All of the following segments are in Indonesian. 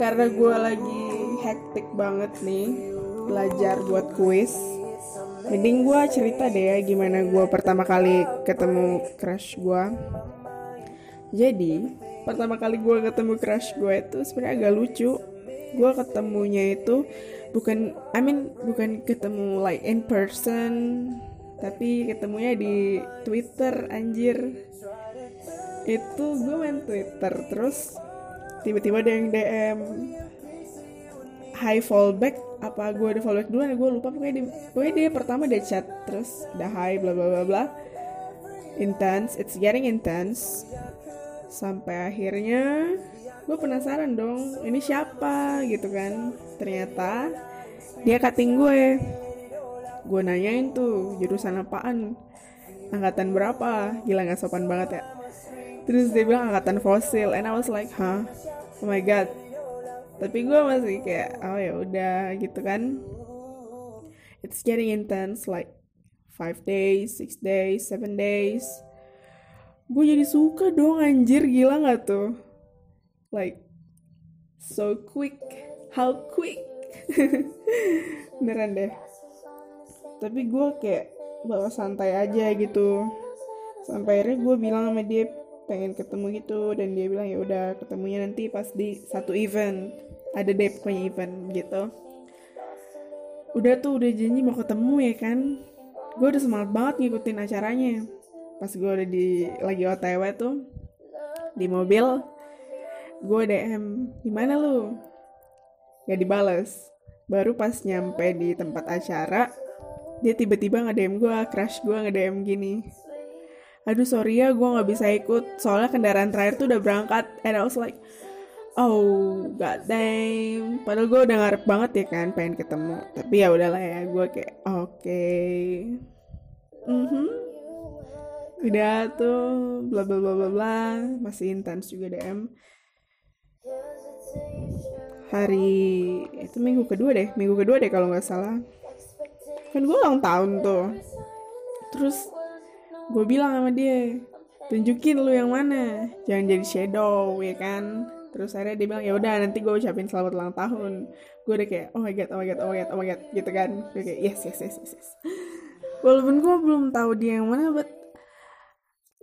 karena gue lagi hektik banget nih belajar buat kuis. Mending gue cerita deh ya gimana gue pertama kali ketemu crush gue jadi pertama kali gue ketemu crush gue itu sebenarnya agak lucu. Gue ketemunya itu bukan I mean bukan ketemu like in person tapi ketemunya di Twitter anjir. Itu gue main Twitter terus tiba-tiba ada yang DM high fallback apa gue ada fallback duluan? Gue lupa pokoknya dia, pokoknya dia pertama dia chat terus udah high bla bla bla bla. Intense it's getting intense. Sampai akhirnya gue penasaran dong ini siapa? Gitu kan. Ternyata dia cutting gue. Gue nanyain tuh jurusan apaan? Angkatan berapa? Gila nggak sopan banget ya. Terus dia bilang angkatan fosil. And I was like huh oh my god. Tapi gue masih kayak oh ya udah gitu kan. It's getting intense like five days six days seven days. Gue jadi suka dong anjir. Gila nggak tuh? Like so quick. How quick? Beneran deh. Tapi gue kayak bawa santai aja gitu. Sampai akhirnya gue bilang sama dia pengen ketemu gitu dan dia bilang ya udah ketemunya nanti pas di satu event ada deh pokoknya event gitu. Udah tuh udah janji mau ketemu ya kan? Gue udah semangat banget ngikutin acaranya. Pas gue udah di lagi otw tuh di mobil gue dm di mana lu? Gak dibales. Baru pas nyampe di tempat acara dia tiba-tiba nge-DM gue crush gue nge-DM gini aduh sorry ya gue nggak bisa ikut. Soalnya kendaraan terakhir tuh udah berangkat and I was like oh god damn padahal gue udah ngarep banget ya kan pengen ketemu. Tapi ya udahlah ya gue kayak oke. Okay. mm -hmm. udah tuh bla bla bla bla bla. Masih intens juga DM hari itu minggu kedua deh minggu kedua deh kalau nggak salah. Kan gue ulang tahun tuh. Terus gue bilang sama dia tunjukin lu yang mana jangan jadi shadow ya kan. Terus akhirnya dia bilang ya udah nanti gue ucapin selamat ulang tahun. Gue udah kayak oh my god oh my god oh my god oh my god gitu kan. Gue kayak yes yes yes yes, yes. walaupun gue belum tahu dia yang mana but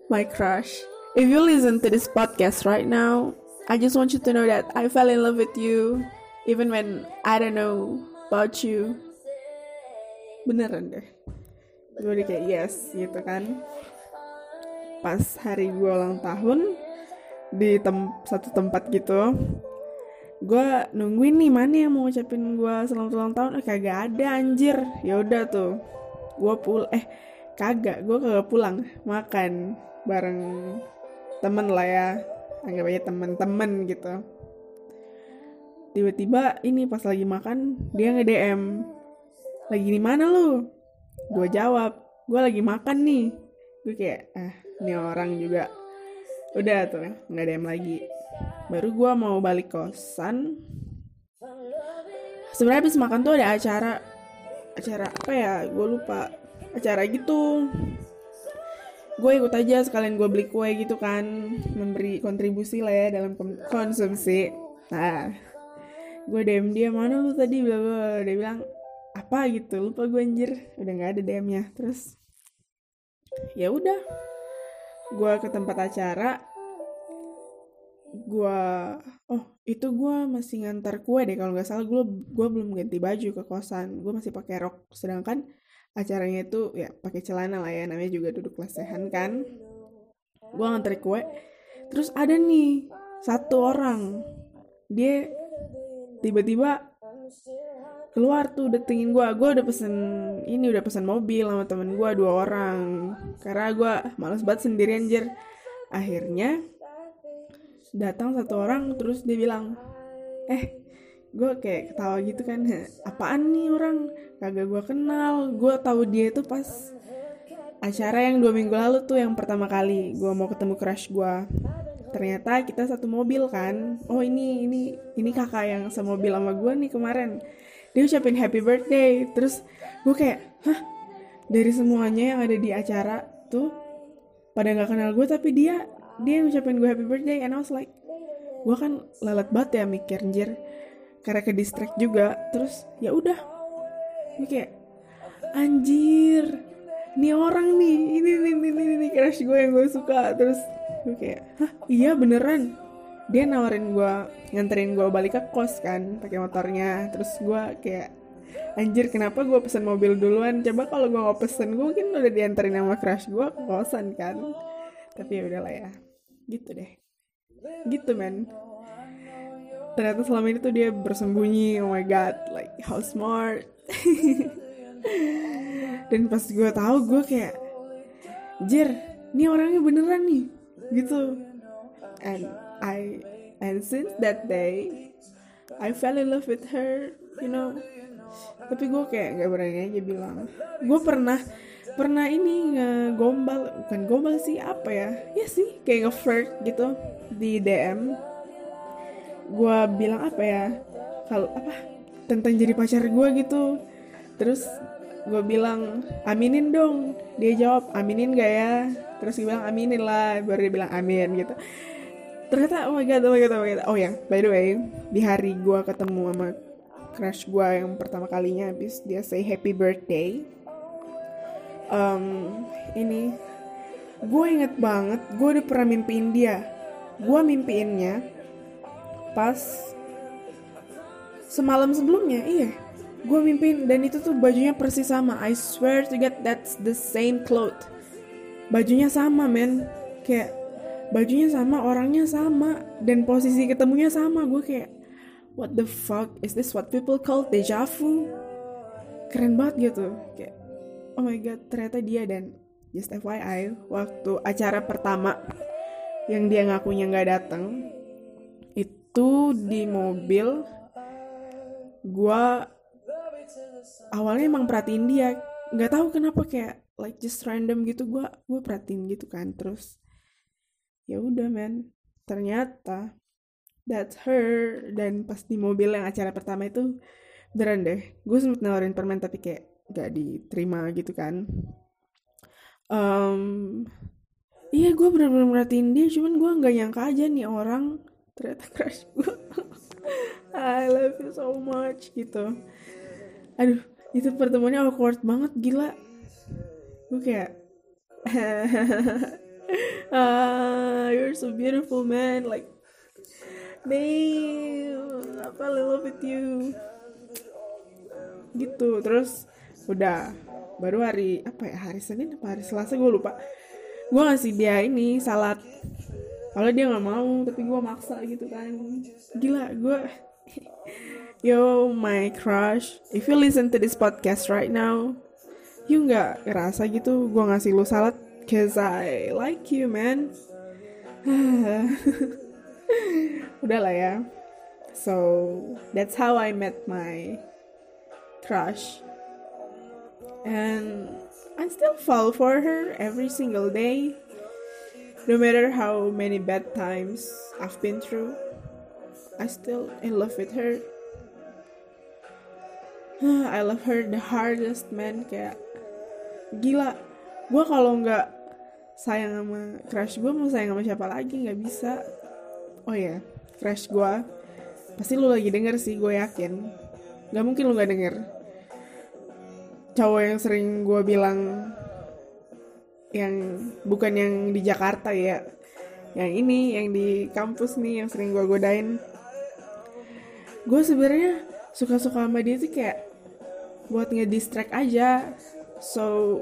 my crush. If you listen to this podcast right now I just want you to know that I fell in love with you even when I don't know about you. Beneran deh gue udah kayak yes gitu kan. Pas hari gue ulang tahun di tem satu tempat gitu gue nungguin nih mana yang mau ngucapin gue selamat ulang tahun. Eh kagak ada anjir. Ya udah tuh gue pul eh kagak gue kagak pulang makan bareng temen lah ya. Anggap aja temen-temen gitu. Tiba-tiba ini pas lagi makan dia nge DM lagi di mana lu gue jawab gue lagi makan nih. Gue kayak ah ini orang juga. Udah tuh nggak DM lagi. Baru gue mau balik kosan. Sebenarnya habis makan tuh ada acara acara apa ya? Gue lupa. Acara gitu. Gue ikut aja sekalian gue beli kue gitu kan. Memberi kontribusi lah ya dalam konsumsi. Nah gue DM dia mana lu tadi? Bla bla. Dia bilang apa gitu lupa gue anjir. Udah nggak ada DM-nya terus ya udah. Gue ke tempat acara. Gue oh itu gue masih ngantar kue deh kalau nggak salah. Gue gue belum ganti baju ke kosan. Gue masih pakai rok. Sedangkan acaranya itu ya pakai celana lah ya. Namanya juga duduk lesehan kan. Gue ngantar kue. Terus ada nih satu orang. Dia tiba-tiba keluar tuh datengin gue gue udah pesen ini udah pesen mobil sama temen gue dua orang. Karena gue males banget sendirian anjir. Akhirnya datang satu orang terus dia bilang eh gue kayak ketawa gitu kan apaan nih orang? Kagak gue kenal. Gue tahu dia itu pas acara yang dua minggu lalu tuh yang pertama kali gue mau ketemu crush gue ternyata kita satu mobil kan. Oh ini ini ini kakak yang semobil sama gue nih kemarin dia ucapin happy birthday. Terus gue kayak hah? Dari semuanya yang ada di acara tuh pada nggak kenal gue tapi dia dia ucapin gue happy birthday. And I was like gue kan lelet banget ya mikir anjir. Karena ke distract juga. Terus ya udah. Gue kayak anjir ini orang nih. Ini ini ini ini, ini crush gue yang gue suka. Terus gue kayak hah? Iya beneran dia nawarin gue nganterin gue balik ke kos kan pakai motornya. Terus gue kayak anjir kenapa gue pesen mobil duluan? Coba kalau gue nggak pesen gue mungkin udah dianterin sama crush gue ke kosan kan. Tapi ya udahlah ya gitu deh. Gitu men. Ternyata selama ini tuh dia bersembunyi oh my god like how smart. Dan pas gue tahu gue kayak jir ini orangnya beneran nih gitu. And I and since that day I fell in love with her you know. Tapi gue kayak gak berani aja bilang. Gue pernah pernah ini ngegombal bukan gombal sih apa ya? Ya sih kayak nge-flirt gitu di DM gue bilang apa ya? Kalau apa? Tentang jadi pacar gue gitu. Terus gue bilang aminin dong. Dia jawab aminin gak ya? Terus gue bilang aminin lah. Baru dia bilang amin gitu ternyata oh my god oh my god oh my god. Oh ya by the way di hari gue ketemu sama crush gue yang pertama kalinya habis dia say happy birthday. Um, ini gue inget banget gue udah pernah mimpiin dia. Gue mimpiinnya pas semalam sebelumnya iya. Gue mimpiin dan itu tuh bajunya persis sama. I swear to God that's the same cloth. Bajunya sama men. Kayak bajunya sama orangnya sama dan posisi ketemunya sama. Gue kayak what the fuck is this? What people call deja vu? Keren banget gitu. Kayak oh my god ternyata dia. Dan just FYI waktu acara pertama yang dia ngakunya nggak datang itu di mobil gue awalnya emang perhatiin dia. Nggak tahu kenapa kayak like just random gitu. Gue gue perhatiin gitu kan. Terus ya udah men. Ternyata that's her. Dan pas di mobil yang acara pertama itu beneran deh gue sempet nawarin permen tapi kayak gak diterima gitu kan. Um, iya gue bener-bener merhatiin dia cuman gue nggak nyangka aja nih orang ternyata crush gue. I love you so much gitu. Aduh itu pertemuannya awkward banget gila. Gue kayak ah you're so beautiful man like I fell in love with you. Gitu, terus udah baru hari apa ya hari Senin apa hari Selasa gue lupa. Gue ngasih dia ini salad. Kalau dia nggak mau, tapi gue maksa gitu kan. Gila, gue Yo, my crush, if you listen to this podcast right now, you nggak ngerasa gitu gue ngasih lu salad, cause I like you, man. udah lah ya. So that's how I met my crush. And I still fall for her every single day no matter how many bad times I've been through. I still in love with her. I love her the hardest man. Kayak gila gue kalau nggak sayang sama crush gue mau sayang sama siapa lagi? Nggak bisa. Oh ya crush gue pasti lu lagi denger sih gue yakin. Nggak mungkin lu nggak denger. Cowok yang sering gue bilang yang bukan yang di Jakarta ya. Yang ini yang di kampus nih yang sering gue godain. Gue sebenarnya suka-suka sama dia tuh kayak buat ngedistract aja. So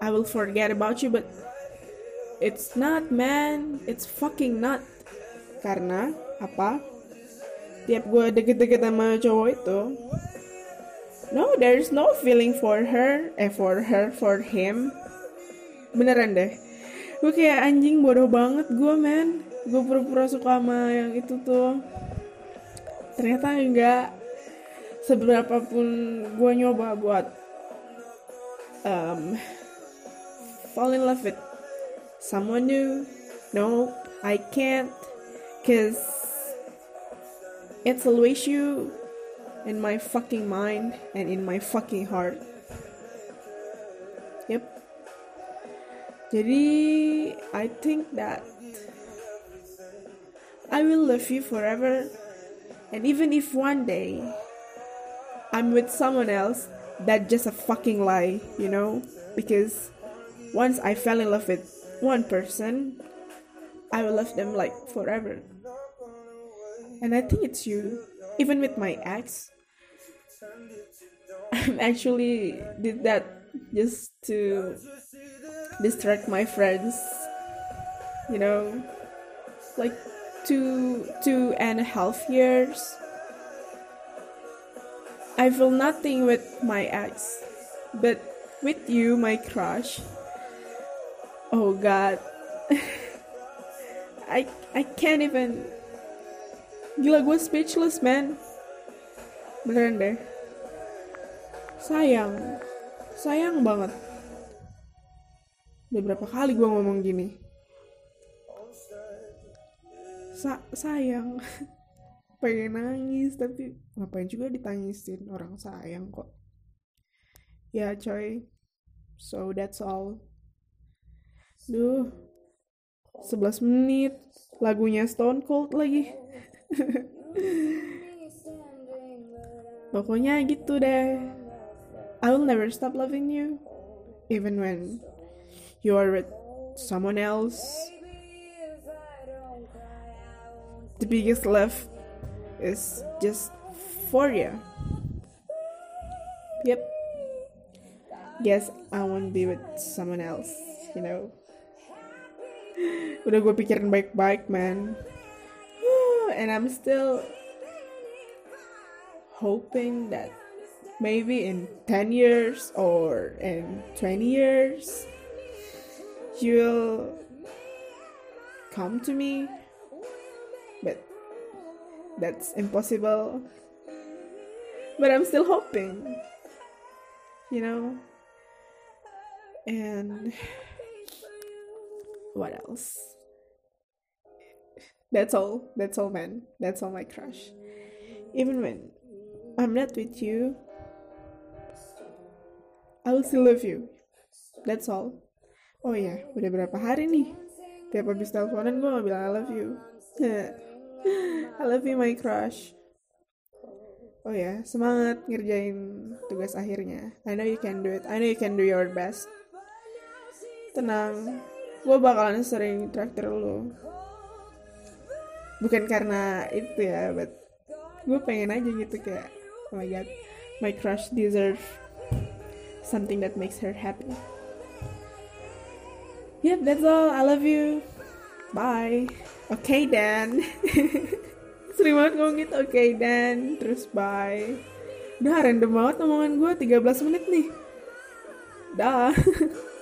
I will forget about you but it's not man. It's fucking not. Karena apa? Tiap gue deket-deket sama cowok itu no there's no feeling for her eh for her for him. Beneran deh. Gue kayak anjing bodoh banget gue men gue pura-pura suka sama yang itu tuh. Ternyata enggak. Seberapa pun gue nyoba buat um, fall in love with someone new no I can't cause it's always you in my fucking mind and in my fucking heart yep jadi I think that I will love you forever. And even if one day I'm with someone else, that's just a fucking lie, you know? Because once I fell in love with one person, I will love them like forever. And I think it's you. Even with my ex, I actually did that just to distract my friends. You know, like two two and a half years. I feel nothing with my ex, but with you, my crush. Oh God, I I can't even. Gila gue speechless man. Beneran deh. Sayang, sayang banget. Udah berapa kali gue ngomong gini? Sa sayang. Pengen nangis tapi ngapain juga ditangisin orang sayang kok. Ya coy. So that's all. Duh. 11 menit. Lagunya Stone Cold lagi. Pokoknya gitu deh. I will never stop loving you. Even when you are with someone else. The biggest love is just for you. Yep. Guess I won't be with someone else, you know. Udah gue pikirin baik-baik, man. And I'm still hoping that maybe in 10 years or in 20 years you'll come to me. But that's impossible. But i'm still hoping you know? And what else that's all that's all man that's all my crush even when i'm not with you I will still love you. That's all. Oh iya, udah berapa hari nih? Tiap habis teleponan gue gak bilang I love you. I love you my crush. Oh ya, semangat ngerjain tugas akhirnya. I know you can do it. I know you can do your best. Tenang, gue bakalan sering traktir lo. Bukan karena itu ya, but gue pengen aja gitu kayak, oh my god, my crush deserve something that makes her happy. Yep, that's all. I love you. Bye. Okay, Dan. Sering banget ngomong gitu. Okay, Dan. Terus bye. Udah random banget omongan gue 13 menit nih. Dah.